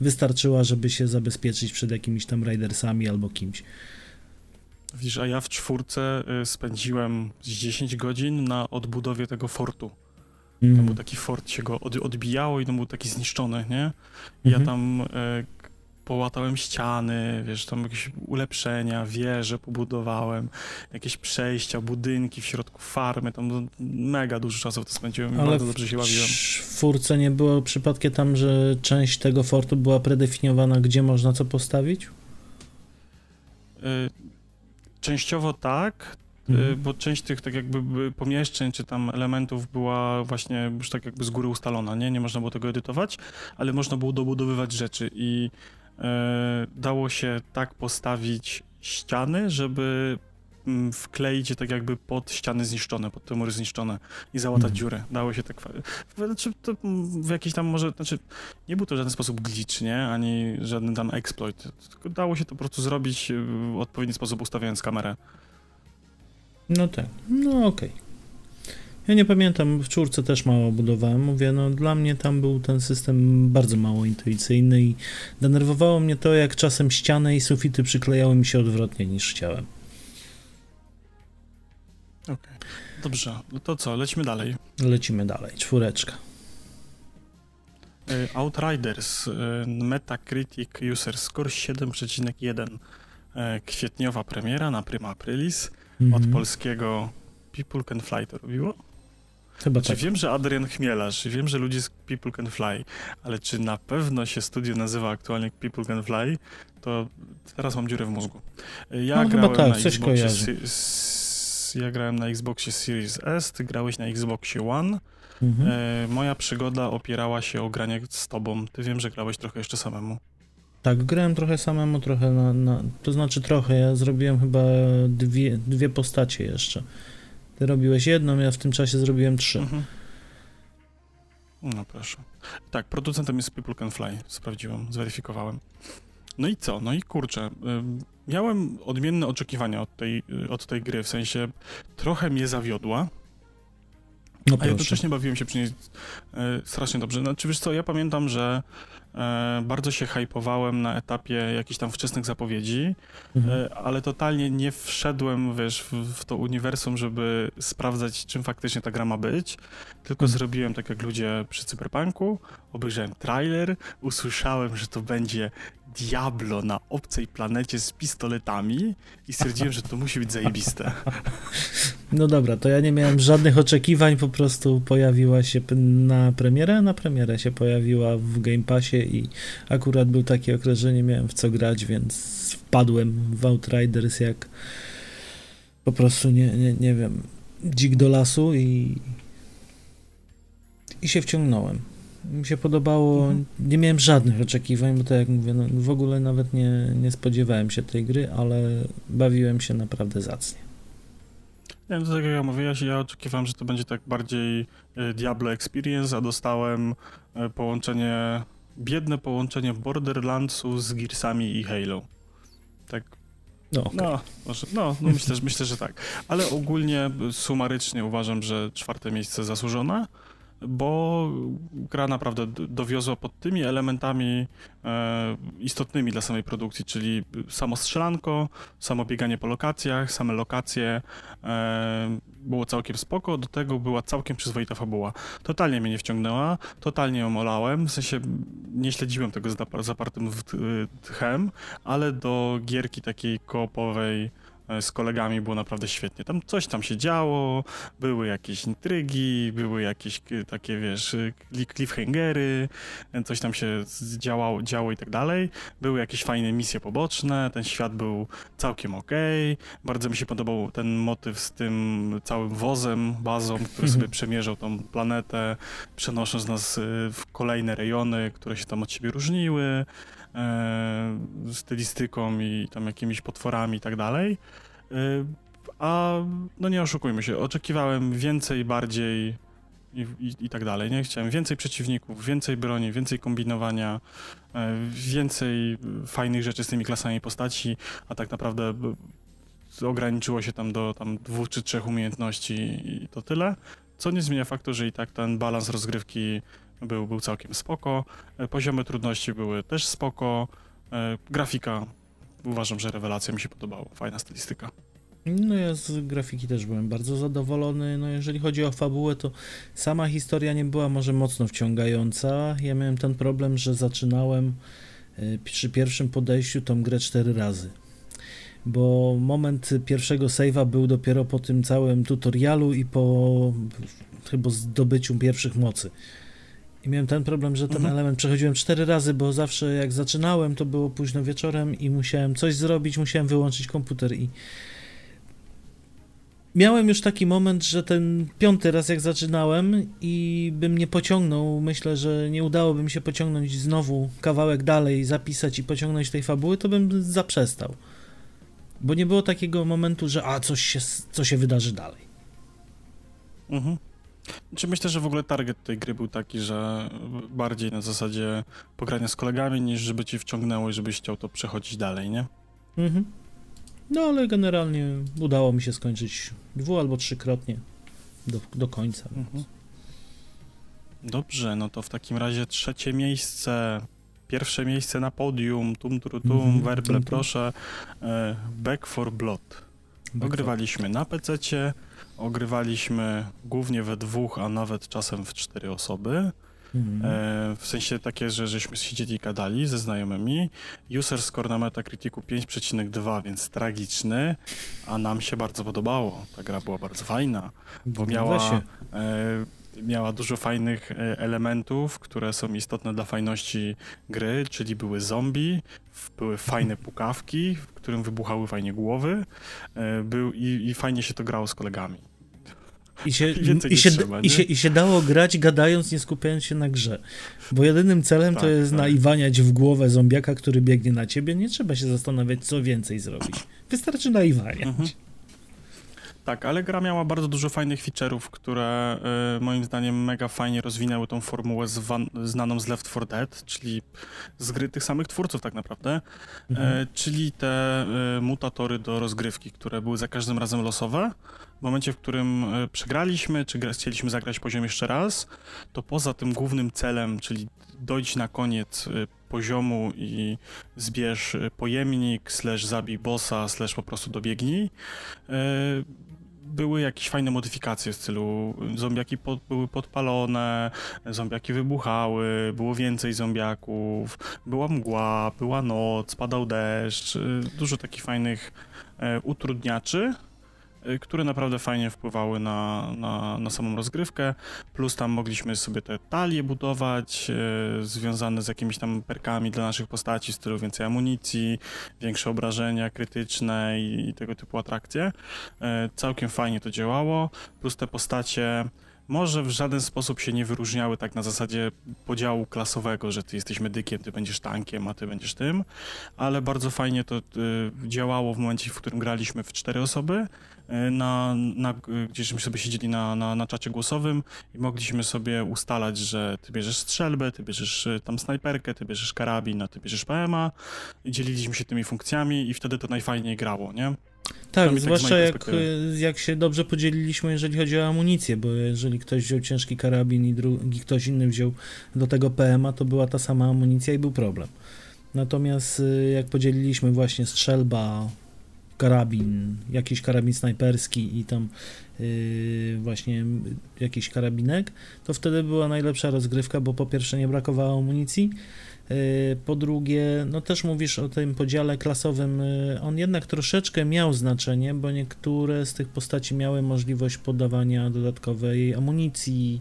wystarczyła, żeby się zabezpieczyć przed jakimiś tam raidersami albo kimś. Widzisz, a ja w czwórce y, spędziłem z 10 godzin na odbudowie tego fortu. Tam Mm. był taki fort, się go od, odbijało i on był taki zniszczony, nie? I ja Mhm. tam e, połatałem ściany, wiesz, tam jakieś ulepszenia, wieże pobudowałem, jakieś przejścia, budynki w środku farmy, tam mega dużo czasu w to spędziłem i Ale bardzo w dobrze się bawiłem. czwórce nie było przypadkiem tam, że część tego fortu była predefiniowana, gdzie można co postawić? E, częściowo tak, e, Mhm. bo część tych tak jakby by pomieszczeń czy tam elementów była właśnie już tak jakby z góry ustalona, nie? Nie można było tego edytować, ale można było dobudowywać rzeczy i e, dało się tak postawić ściany, żeby wkleić je tak jakby pod ściany zniszczone, pod te mury zniszczone i załatać Mhm. dziurę. Dało się tak... Znaczy, to mm, w jakiś tam może... Znaczy, nie był to w żaden sposób glitch, nie? Ani żaden tam exploit. Tylko dało się to po prostu zrobić e, w odpowiedni sposób ustawiając kamerę. No tak, no okej. Ja nie pamiętam, w czwórce też mało budowałem. Mówię, no dla mnie tam był ten system bardzo mało intuicyjny i denerwowało mnie to, jak czasem ściany i sufity przyklejały mi się odwrotnie niż chciałem. Dobrze, no to co, lecimy dalej. Lecimy dalej, czwóreczka. Y, Outriders, y, Metacritic User Score 7,1. Y, Kwietniowa premiera na Prima Aprilis od Mhm. polskiego People Can Fly to robiło? Chyba Czy tak. wiem, że Adrian Chmielarz, wiem, że ludzie z People Can Fly, ale czy na pewno się studio nazywa aktualnie People Can Fly, to teraz mam dziurę w mózgu. Ja No, chyba grałem tak, na coś Xboxie ja grałem na Xboxie Series S, ty grałeś na Xboxie One. Mhm. E, moja przygoda opierała się o granie z tobą. Ty wiem, że grałeś trochę jeszcze samemu. Tak, grałem trochę samemu, trochę na, na... To znaczy trochę, ja zrobiłem chyba dwie, dwie postacie jeszcze. Ty robiłeś jedną, ja w tym czasie zrobiłem trzy. Mhm. No proszę. Tak, producentem jest People Can Fly. Sprawdziłem, zweryfikowałem. No i co? No i kurczę. ym, Miałem odmienne oczekiwania od tej, y, od tej gry, w sensie trochę mnie zawiodła. No A proszę. jednocześnie bawiłem się przy niej e, strasznie dobrze. Znaczy wiesz co, ja pamiętam, że e, bardzo się hypowałem na etapie jakichś tam wczesnych zapowiedzi, Mhm. e, ale totalnie nie wszedłem, wiesz, w, w to uniwersum, żeby sprawdzać, czym faktycznie ta gra ma być, tylko Mhm. zrobiłem tak jak ludzie przy Cyberpunku, obejrzałem trailer, usłyszałem, że to będzie Diablo na obcej planecie z pistoletami i stwierdziłem, że to musi być zajebiste. No dobra, to ja nie miałem żadnych oczekiwań, po prostu pojawiła się na premierę, na premierę się pojawiła w Game Passie i akurat był taki okres, że nie miałem w co grać, więc wpadłem w Outriders jak po prostu nie, nie, nie wiem, dzik do lasu i i się wciągnąłem. Mi się podobało, Mhm. nie miałem żadnych oczekiwań, bo tak jak mówię, no, w ogóle nawet nie, nie spodziewałem się tej gry, ale bawiłem się naprawdę zacnie. Nie, no tak jak ja mówię, ja, oczekiwałem, że to będzie tak bardziej e, Diablo Experience, a dostałem e, połączenie, biedne połączenie Borderlandsu z Gearsami i Halo. Tak, No, okej. no, może, no, no myślę, że, myślę, że tak. Ale ogólnie, e, sumarycznie uważam, że czwarte miejsce zasłużone, bo gra naprawdę dowiozła pod tymi elementami e, istotnymi dla samej produkcji, czyli samo strzelanko, samo bieganie po lokacjach, same lokacje, e, było całkiem spoko, do tego była całkiem przyzwoita fabuła. Totalnie mnie nie wciągnęła, totalnie ją olałem, w sensie nie śledziłem tego zapartym tchem, ale do gierki takiej koopowej z kolegami było naprawdę świetnie. Tam coś tam się działo, były jakieś intrygi, były jakieś takie, wiesz, cli- cliffhangery, e, coś tam się działało, działo i tak dalej. Były jakieś fajne misje poboczne, ten świat był całkiem okej. Bardzo mi się podobał ten motyw z tym całym wozem, bazą, który sobie przemierzał tą planetę, przenosząc nas y, w kolejne rejony, które się tam od siebie różniły, e, stylistyką i tam jakimiś potworami i tak dalej. Y, A no nie oszukujmy się, oczekiwałem więcej, bardziej i, i, i tak dalej. Nie chciałem więcej przeciwników, więcej broni, więcej kombinowania, e, więcej e, fajnych rzeczy z tymi klasami postaci, a tak naprawdę ograniczyło się tam do tam dwóch czy trzech umiejętności i to tyle. Co nie zmienia faktu, że i tak ten balans rozgrywki był, był całkiem spoko. E, Poziomy trudności były też spoko. E, Grafika uważam, że rewelacja mi się podobało. Fajna stylistyka. No ja z grafiki też byłem bardzo zadowolony. No jeżeli chodzi o fabułę, to sama historia nie była może mocno wciągająca. Ja miałem ten problem, że zaczynałem y, przy pierwszym podejściu tą grę cztery razy. Bo moment pierwszego save'a był dopiero po tym całym tutorialu i po chyba zdobyciu pierwszych mocy. I miałem ten problem, że ten Mhm. element przechodziłem cztery razy, bo zawsze jak zaczynałem, to było późno wieczorem i musiałem coś zrobić, musiałem wyłączyć komputer i miałem już taki moment, że ten piąty raz jak zaczynałem i bym nie pociągnął, myślę, że nie udałoby mi się pociągnąć znowu kawałek dalej, zapisać i pociągnąć tej fabuły, to bym zaprzestał. Bo nie było takiego momentu, że a, coś się, co się wydarzy dalej. Mhm. Czy myślę, że w ogóle target tej gry był taki, że bardziej na zasadzie pogrania z kolegami, niż żeby ci wciągnęło i żebyś chciał to przechodzić dalej, nie? Mhm. No ale generalnie udało mi się skończyć dwu albo trzykrotnie do, do końca. Mhm. Dobrze, no to w takim razie trzecie miejsce, pierwsze miejsce na podium, tum, tum, tum, Mhm, werble, tum, tum. proszę, e, Back for Blood. Ogrywaliśmy na PC, ogrywaliśmy głównie we dwóch, a nawet czasem w cztery osoby. Mhm. E, w sensie takie, że żeśmy siedzieli i gadali ze znajomymi. User score na Metacriticu 5,2, więc tragiczny, a nam się bardzo podobało. Ta gra była bardzo fajna, bo miała, e, miała dużo fajnych e, elementów, które są istotne dla fajności gry, czyli były zombie, były fajne <laughs> pukawki, w którym wybuchały fajnie głowy e, był, i, i fajnie się to grało z kolegami. I się, <laughs> i, się, trzeba, i, się, I się dało grać gadając, nie skupiając się na grze. Bo jedynym celem to Tak, jest tak. naiwaniać w głowę zombiaka, który biegnie na ciebie. Nie trzeba się zastanawiać, co więcej zrobić. Wystarczy naiwaniać. Mhm. Tak, ale gra miała bardzo dużo fajnych feature'ów, które y, moim zdaniem mega fajnie rozwinęły tą formułę zwan- znaną z Left 4 Dead, czyli z gry tych samych twórców tak naprawdę, Mhm. e, czyli te y, mutatory do rozgrywki, które były za każdym razem losowe. W momencie, w którym y, przegraliśmy, czy gra- chcieliśmy zagrać poziom jeszcze raz, to poza tym głównym celem, czyli dojdź na koniec poziomu i zbierz pojemnik, slash zabij bossa, slash po prostu dobiegnij, były jakieś fajne modyfikacje w stylu zombiaki pod, były podpalone, zombiaki wybuchały, było więcej zombiaków, była mgła, była noc, padał deszcz, y, dużo takich fajnych e, utrudniaczy, y, które naprawdę fajnie wpływały na, na, na samą rozgrywkę, plus tam mogliśmy sobie te talie budować, e, związane z jakimiś tam perkami dla naszych postaci, w stylu więcej amunicji, większe obrażenia krytyczne i, i tego typu atrakcje. E, Całkiem fajnie to działało, plus te postacie może w żaden sposób się nie wyróżniały tak na zasadzie podziału klasowego, że ty jesteś medykiem, ty będziesz tankiem, a ty będziesz tym, ale bardzo fajnie to y, działało w momencie, w którym graliśmy w cztery osoby, y, na, na, y, gdzieśmy sobie siedzieli na, na, na czacie głosowym i mogliśmy sobie ustalać, że ty bierzesz strzelbę, ty bierzesz y, tam snajperkę, ty bierzesz karabin, a ty bierzesz PMA i dzieliliśmy się tymi funkcjami i wtedy to najfajniej grało, nie? Tak, tak zwłaszcza mojej jak, y, jak się dobrze podzieliliśmy, jeżeli chodzi o amunicję, bo jeżeli ktoś wziął ciężki karabin i drugi ktoś inny wziął do tego PMA, to była ta sama amunicja i był problem. Natomiast jak podzieliliśmy właśnie strzelba, karabin, jakiś karabin snajperski i tam y, właśnie jakiś karabinek, to wtedy była najlepsza rozgrywka, bo po pierwsze nie brakowało amunicji, y, po drugie, no też mówisz o tym podziale klasowym, y, on jednak troszeczkę miał znaczenie, bo niektóre z tych postaci miały możliwość podawania dodatkowej amunicji,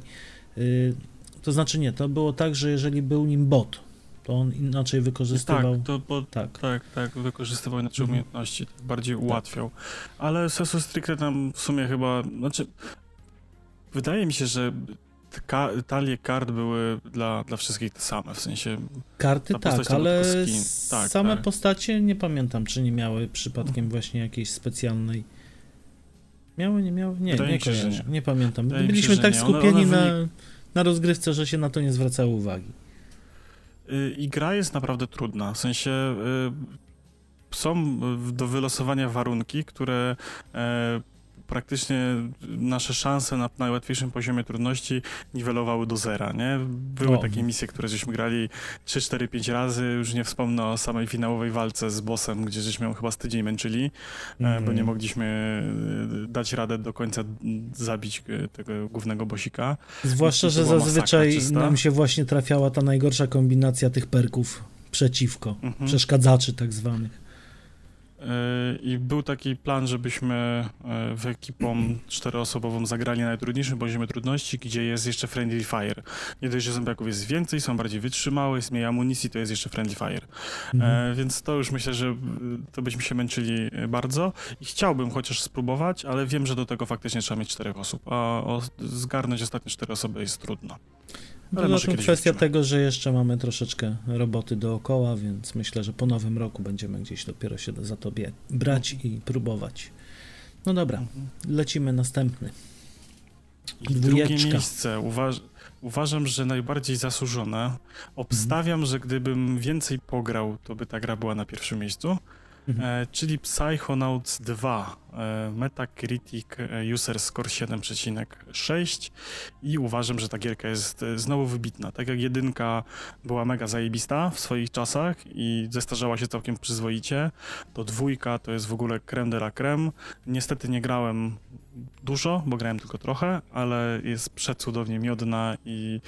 y, to znaczy nie, to było tak, że jeżeli był nim bot, to on inaczej Tak, wykorzystywał. to, bo, Tak. tak, tak, wykorzystywał inaczej Mhm. umiejętności, tak bardziej ułatwiał. Ale Sesu Stricte tam w sumie chyba, znaczy, wydaje mi się, że ka- talie kart były dla, dla wszystkich te same, w sensie Karty tak, ale. Tak, same tak. postacie nie pamiętam, czy nie miały przypadkiem właśnie jakiejś specjalnej. Miały, nie miały? Nie, Wydaje nie się, nie. nie pamiętam. Wydaje się, Byliśmy że tak. One- skupieni one na, wynik- na rozgrywce, że się na to nie zwracało uwagi. Y, I gra jest naprawdę trudna. W sensie y, są do wylosowania warunki, które e, praktycznie nasze szanse na najłatwiejszym poziomie trudności niwelowały do zera, nie? Były O. takie misje, które żeśmy grali 3, 4, 5 razy, już nie wspomnę o samej finałowej walce z bossem, gdzie żeśmy ją chyba z tydzień męczyli, e, bo Mhm. nie mogliśmy y, dać radę do końca mm, zabić y, tego głównego bosika. Zwłaszcza, że zazwyczaj nam się właśnie trafiała ta najgorsza kombinacja tych perków przeciwko, Mhm. przeszkadzaczy tak zwanych. I był taki plan, żebyśmy yy, w ekipą czteroosobową zagrali na najtrudniejszym poziomie trudności, gdzie jest jeszcze Friendly Fire. Nie dość, że zombiaków jest więcej, są bardziej wytrzymałe, jest mniej amunicji, to jest jeszcze Friendly Fire. Mhm. E, więc to już myślę, że y, to byśmy się męczyli y, bardzo i chciałbym chociaż spróbować, ale wiem, że do tego faktycznie trzeba mieć czterech osób, a o, zgarnąć ostatnie cztery osoby jest trudno. Ale może kwestia tego, że jeszcze mamy troszeczkę roboty dookoła, więc myślę, że po nowym roku będziemy gdzieś dopiero się za to brać i próbować. No dobra, Mhm. lecimy następny. I drugie Dwójeczka. miejsce uważ, uważam, że najbardziej zasłużone. Obstawiam, że gdybym więcej pograł, to by ta gra była na pierwszym miejscu. Mhm. E, czyli Psychonauts 2. E, Metacritic e, User Score 7,6 i uważam, że ta gierka jest znowu wybitna. Tak jak jedynka była mega zajebista w swoich czasach i zestarzała się całkiem przyzwoicie, to dwójka to jest w ogóle creme de la creme. Niestety nie grałem dużo, bo grałem tylko trochę, ale jest przecudownie miodna i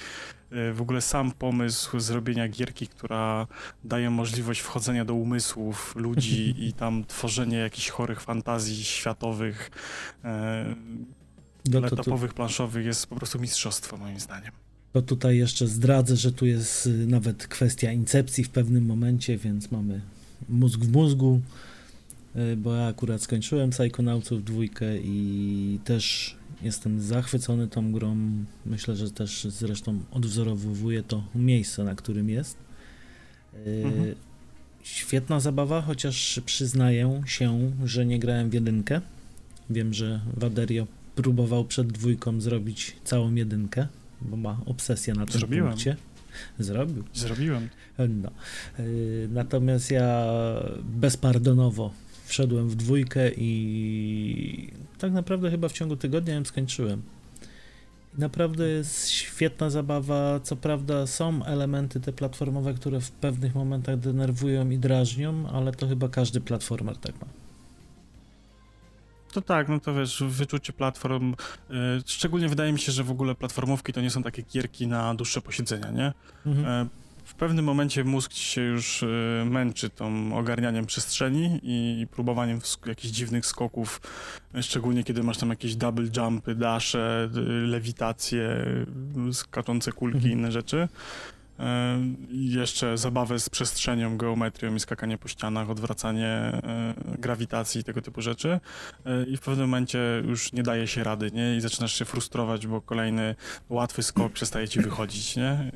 e, w ogóle sam pomysł zrobienia gierki, która daje możliwość wchodzenia do umysłów ludzi <laughs> i tam tworzenie jakichś chorych fantazji światowych, e, No letapowych, planszowych jest po prostu mistrzostwo moim zdaniem. to tutaj jeszcze zdradzę, że tu jest y, nawet kwestia incepcji w pewnym momencie, więc mamy mózg w mózgu, y, bo ja akurat skończyłem Psychonautsów dwójkę i też jestem zachwycony tą grą. Myślę, że też zresztą odwzorowuje to miejsce, na którym jest. Y, Mhm. Świetna zabawa, chociaż przyznaję się, że nie grałem w jedynkę, Wiem, że Waderio próbował przed dwójką zrobić całą jedynkę, bo ma obsesję na tym Zrobiłem. punkcie. Zrobił. Zrobiłem. No. Yy, Natomiast ja bezpardonowo wszedłem w dwójkę i tak naprawdę chyba w ciągu tygodnia ją skończyłem. Naprawdę jest świetna zabawa. Co prawda są elementy te platformowe, które w pewnych momentach denerwują i drażnią, ale to chyba każdy platformer tak ma. To tak, no to wiesz, wyczucie platform, y, szczególnie wydaje mi się, że w ogóle platformówki to nie są takie gierki na dłuższe posiedzenia, nie? Mhm. E, W pewnym momencie mózg ci się już y, męczy tą ogarnianiem przestrzeni i próbowaniem jakichś dziwnych skoków, y, szczególnie kiedy masz tam jakieś double jumpy, dasze, y, lewitacje, skaczące kulki i Mhm. inne rzeczy. I jeszcze zabawę z przestrzenią, geometrią i skakanie po ścianach, odwracanie grawitacji i tego typu rzeczy. I w pewnym momencie już nie daje się rady, nie? I zaczynasz się frustrować, bo kolejny łatwy skok przestaje ci wychodzić, nie?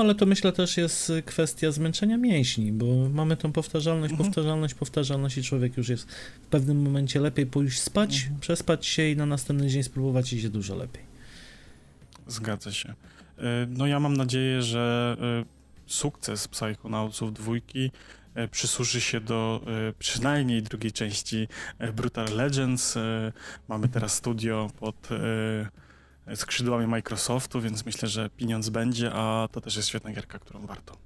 Ale to myślę też jest kwestia zmęczenia mięśni, bo mamy tą powtarzalność, Mhm. powtarzalność, powtarzalność i człowiek już jest w pewnym momencie lepiej pójść spać, Mhm. przespać się i na następny dzień spróbować iść dużo lepiej. Zgadza się. E, No ja mam nadzieję, że e, sukces Psychonautsów dwójki e, przysłuży się do przynajmniej drugiej części Brutal Legends. Mamy teraz studio pod skrzydłami Microsoftu, więc myślę, że pieniądz będzie, a to też jest świetna gierka, którą warto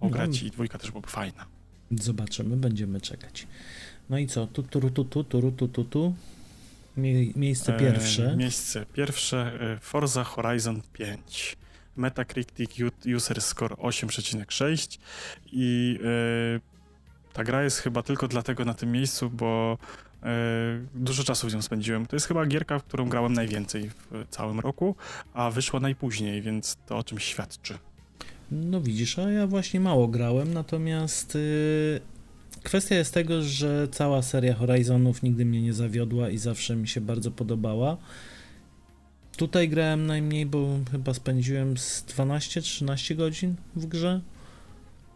ograć No. i dwójka też byłaby fajna. Zobaczymy, będziemy czekać. No i co? Tu, tu, tu, tu, tu, tu, tu, tu. Mie- miejsce E, pierwsze. Miejsce pierwsze e, Forza Horizon 5. Metacritic User Score 8,6 i e, ta gra jest chyba tylko dlatego na tym miejscu, bo dużo czasu w nią spędziłem. To jest chyba gierka, w którą grałem najwięcej w całym roku, a wyszła najpóźniej, więc to o czymś świadczy. No widzisz, a ja właśnie mało grałem, natomiast y, kwestia jest tego, że cała seria Horizonów nigdy mnie nie zawiodła i zawsze mi się bardzo podobała. Tutaj grałem najmniej, bo chyba spędziłem z 12-13 godzin w grze.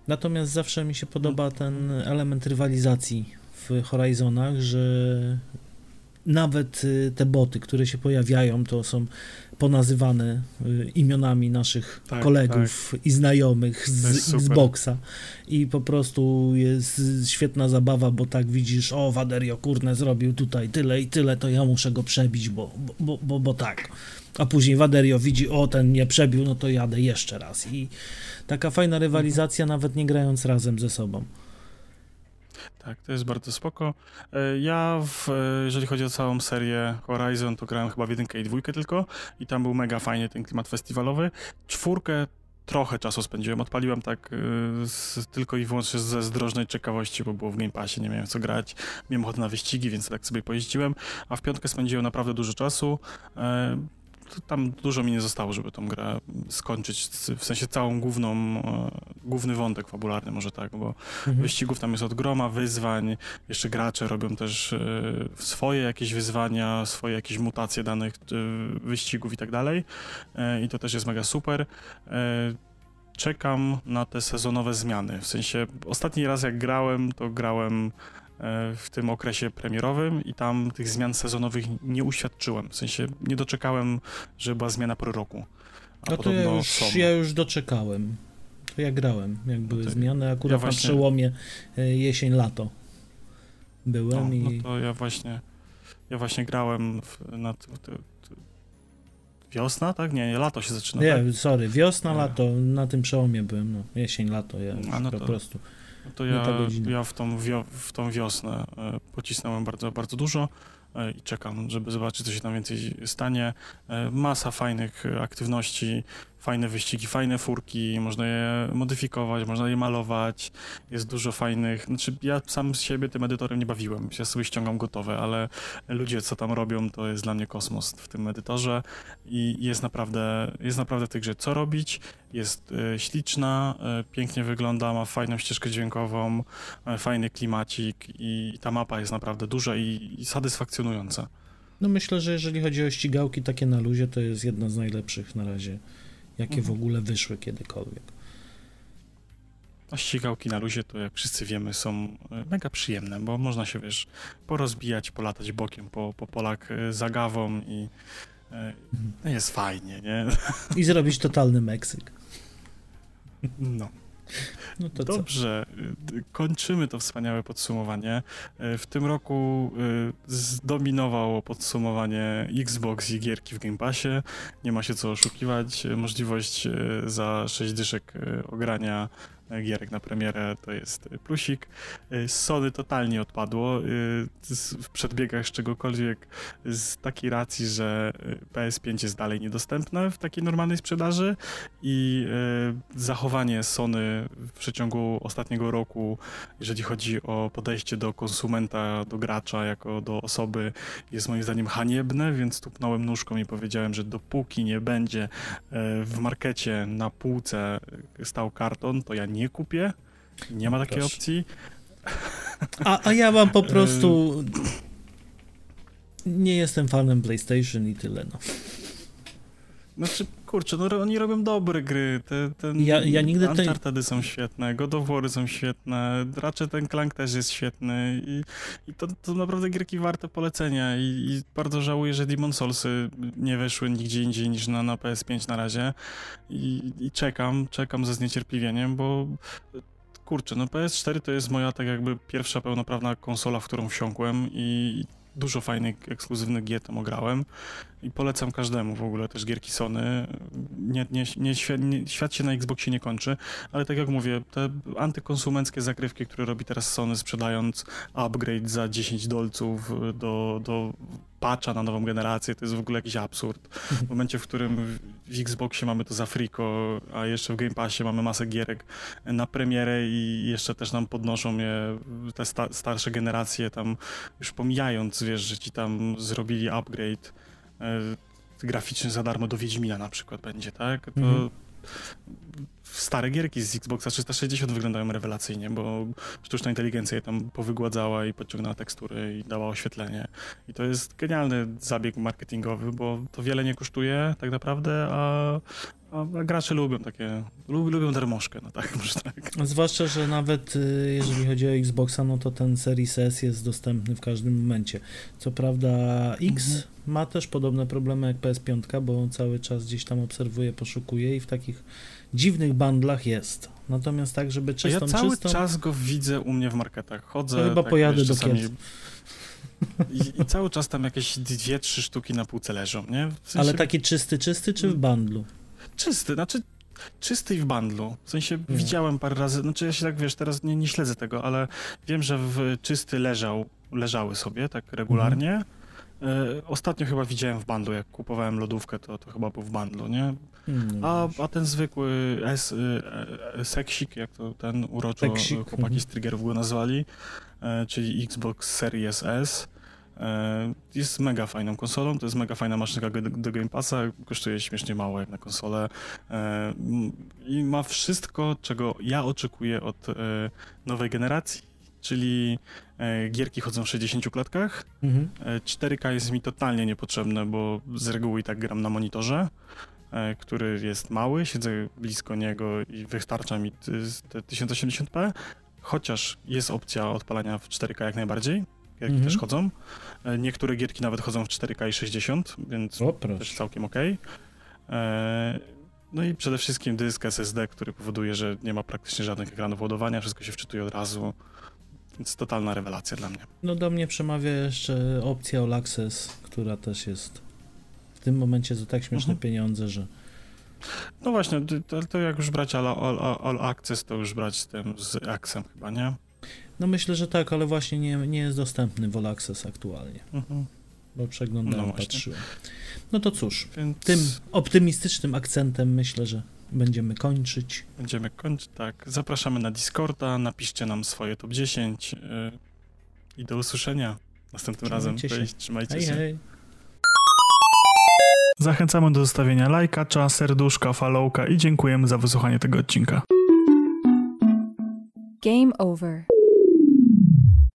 Natomiast zawsze mi się podoba ten element rywalizacji w Horizonach, że nawet y, te boty, które się pojawiają, to są ponazywane y, imionami naszych Tak, kolegów i znajomych z. Xboxa. I po prostu jest świetna zabawa, bo tak widzisz, o Waderio, kurne, zrobił tutaj tyle i tyle, to ja muszę go przebić, bo, bo, bo, bo, tak. A później Waderio widzi, o ten mnie przebił, no to jadę jeszcze raz. I taka fajna rywalizacja, nawet nie grając razem ze sobą. Tak, to jest bardzo spoko. E, Ja, w, e, jeżeli chodzi o całą serię Horizon, to grałem chyba w jedynkę i dwójkę tylko i tam był mega fajnie ten klimat festiwalowy. Czwórkę trochę czasu spędziłem, odpaliłem tak e, z, tylko i wyłącznie ze zdrożnej ciekawości, bo było w Game Passie, nie miałem co grać, miałem ochotę na wyścigi, więc tak sobie pojeździłem, a w piątkę spędziłem naprawdę dużo czasu. Tam dużo mi nie zostało, żeby tą grę skończyć, w sensie całą główną, e, główny wątek fabularny może tak, bo Mhm. Wyścigów tam jest od groma, wyzwań. Jeszcze gracze robią też e, swoje jakieś wyzwania, swoje jakieś mutacje danych e, wyścigów i tak dalej. I to też jest mega super. Czekam na te sezonowe zmiany. W sensie, ostatni raz jak grałem, to grałem w tym okresie premierowym i tam tych zmian sezonowych nie uświadczyłem. W sensie, nie doczekałem, że była zmiana po roku. A No to ja już, są. ja już doczekałem. To ja grałem, jak były to zmiany, akurat ja na właśnie- przełomie e, jesień-lato byłem No, i... no to ja właśnie, ja właśnie grałem w, na t, t, t, wiosna, tak? Nie, lato się zaczyna, tak? Nie, sorry, wiosna, lato, na tym przełomie byłem, no, jesień, lato, ja A, no po to- prostu. No to ja, ja w, tą wio, w tą wiosnę e, pocisnąłem bardzo, bardzo dużo e, i czekam, żeby zobaczyć, co się tam więcej stanie. E, masa fajnych aktywności, fajne wyścigi, fajne furki, można je modyfikować, można je malować, jest dużo fajnych, znaczy ja sam z siebie tym edytorem nie bawiłem, ja sobie ściągam gotowe, ale ludzie, co tam robią, to jest dla mnie kosmos w tym edytorze. I jest naprawdę, jest naprawdę w tej grze co robić, jest e, śliczna, e, pięknie wygląda, ma fajną ścieżkę dźwiękową, e, fajny klimacik i ta mapa jest naprawdę duża i, i satysfakcjonująca. No myślę, że jeżeli chodzi o ścigałki takie na luzie, to jest jedna z najlepszych na razie, jakie w Mhm. ogóle wyszły kiedykolwiek. A ścigałki na luzie to jak wszyscy wiemy są e, mega przyjemne, bo można się wiesz porozbijać, polatać bokiem po, po polach e, zagawą i e, no jest fajnie, nie? I zrobić totalny Meksyk. No. No co? Dobrze, y, kończymy to wspaniałe podsumowanie. Y, W tym roku y, zdominowało podsumowanie Xbox i gierki w Game Passie. Nie ma się co oszukiwać. Y, Możliwość za 6 dyszek ogrania gierek na premierę to jest y, plusik. Y, Sony totalnie odpadło y, w przedbiegach z czegokolwiek z takiej racji, że y, PS5 jest dalej niedostępne w takiej normalnej sprzedaży i zachowanie Sony w przeciągu ostatniego roku, jeżeli chodzi o podejście do konsumenta, do gracza, jako do osoby, jest moim zdaniem haniebne, więc tupnąłem nóżką i powiedziałem, że dopóki nie będzie w markecie na półce stał karton, to ja nie kupię. Nie ma takiej Proszę. opcji. A, a ja mam po <laughs> prostu. Nie jestem fanem PlayStation i tyle. No. Znaczy, kurczę, no oni robią dobre gry. Te, ten Ja- ja nigdy tej- Unchartedy są świetne, God of War są świetne, raczej ten Clank też jest świetny i, i to, to naprawdę gierki warte polecenia i, i bardzo żałuję, że Demon Soulsy nie weszły nigdzie indziej niż na, na PS5 na razie I, i czekam, czekam ze zniecierpliwieniem, bo kurczę, no PS4 to jest moja tak jakby pierwsza pełnoprawna konsola, w którą wsiąkłem i dużo fajnych, ekskluzywnych gier tam ograłem i polecam każdemu w ogóle też gierki Sony. Nie, nie, nie, świat, się na Xboxie nie kończy, ale tak jak mówię, te antykonsumenckie zagrywki, które robi teraz Sony sprzedając upgrade za 10 dolców do, do patcha na nową generację, to jest w ogóle jakiś absurd. W momencie, w którym w- Xboxie mamy to za friko, a jeszcze w Game Passie mamy masę gierek na premierę i jeszcze też nam podnoszą je te sta starsze generacje tam już pomijając, wiesz, że ci tam zrobili upgrade graficzny za darmo do Wiedźmina na przykład będzie, tak? To Mhm. Stare gierki z Xboxa 360 wyglądają rewelacyjnie, bo sztuczna inteligencja je tam powygładzała i podciągnęła tekstury i dała oświetlenie. I to jest genialny zabieg marketingowy, bo to wiele nie kosztuje tak naprawdę, a, a, a gracze lubią takie, lubią, lubią darmożkę, no tak, <laughs> może tak. Zwłaszcza, że nawet y, jeżeli chodzi o Xboxa, no to ten Series S jest dostępny w każdym momencie. Co prawda X Mhm. ma też podobne problemy jak PS5, bo cały czas gdzieś tam obserwuje, poszukuje i w takich dziwnych bundlach jest. Natomiast tak, żeby czystą, ja cały czystą, czas go widzę u mnie w marketach. Chodzę. to chyba tak, pojadę do Kielc. <laughs> I, I cały czas tam jakieś dwie, trzy sztuki na półce leżą, nie? W sensie Ale taki czysty, czysty czy w bundlu? czysty, znaczy czysty i w bundlu. W sensie widziałem parę razy, znaczy ja się tak, wiesz, teraz nie, nie śledzę tego, ale wiem, że w czysty leżał, leżały sobie tak regularnie. Mhm. E, ostatnio chyba widziałem w bundlu, jak kupowałem lodówkę, to, to chyba był w bundlu, nie? Hmm, A, a ten zwykły S, y, e, seksik, jak to ten uroczo Seksik, chłopaki mhm. z Triggerów go nazwali, e, czyli Xbox Series S. E, Jest mega fajną konsolą, to jest mega fajna maszynka do, do Game Passa, kosztuje śmiesznie mało jak na konsolę i ma wszystko, czego ja oczekuję od nowej generacji, czyli gierki chodzą w 60 klatkach, Mhm. E, 4K jest mi totalnie niepotrzebne, bo z reguły i tak gram na monitorze, który jest mały, siedzę blisko niego i wystarcza mi te 1080p, chociaż jest opcja odpalania w 4K jak najbardziej, gierki Mhm. też chodzą. E, Niektóre gierki nawet chodzą w 4K i 60, więc O też całkiem ok. No i przede wszystkim dysk SSD, który powoduje, że nie ma praktycznie żadnych ekranów ładowania, wszystko się wczytuje od razu, więc totalna rewelacja dla mnie. No do mnie przemawia jeszcze opcja All Access, która też jest w tym momencie za tak śmieszne Mhm. pieniądze, że No właśnie, to, to- jak już brać all, all, all Access, to już brać z tym, z Axem chyba, nie? no myślę, że tak, ale właśnie nie, nie jest dostępny w All Access aktualnie, Mhm. bo przeglądałem, No patrzyłem. No to cóż, Więc tym optymistycznym akcentem myślę, że będziemy kończyć. będziemy kończyć, tak. Zapraszamy na Discorda, napiszcie nam swoje top 10 yy, i do usłyszenia następnym Trzymajcie razem. się. Cześć, trzymajcie Hej, się. hej. Zachęcamy do zostawienia lajka, cza, serduszka, followka i dziękujemy za wysłuchanie tego odcinka. Game over.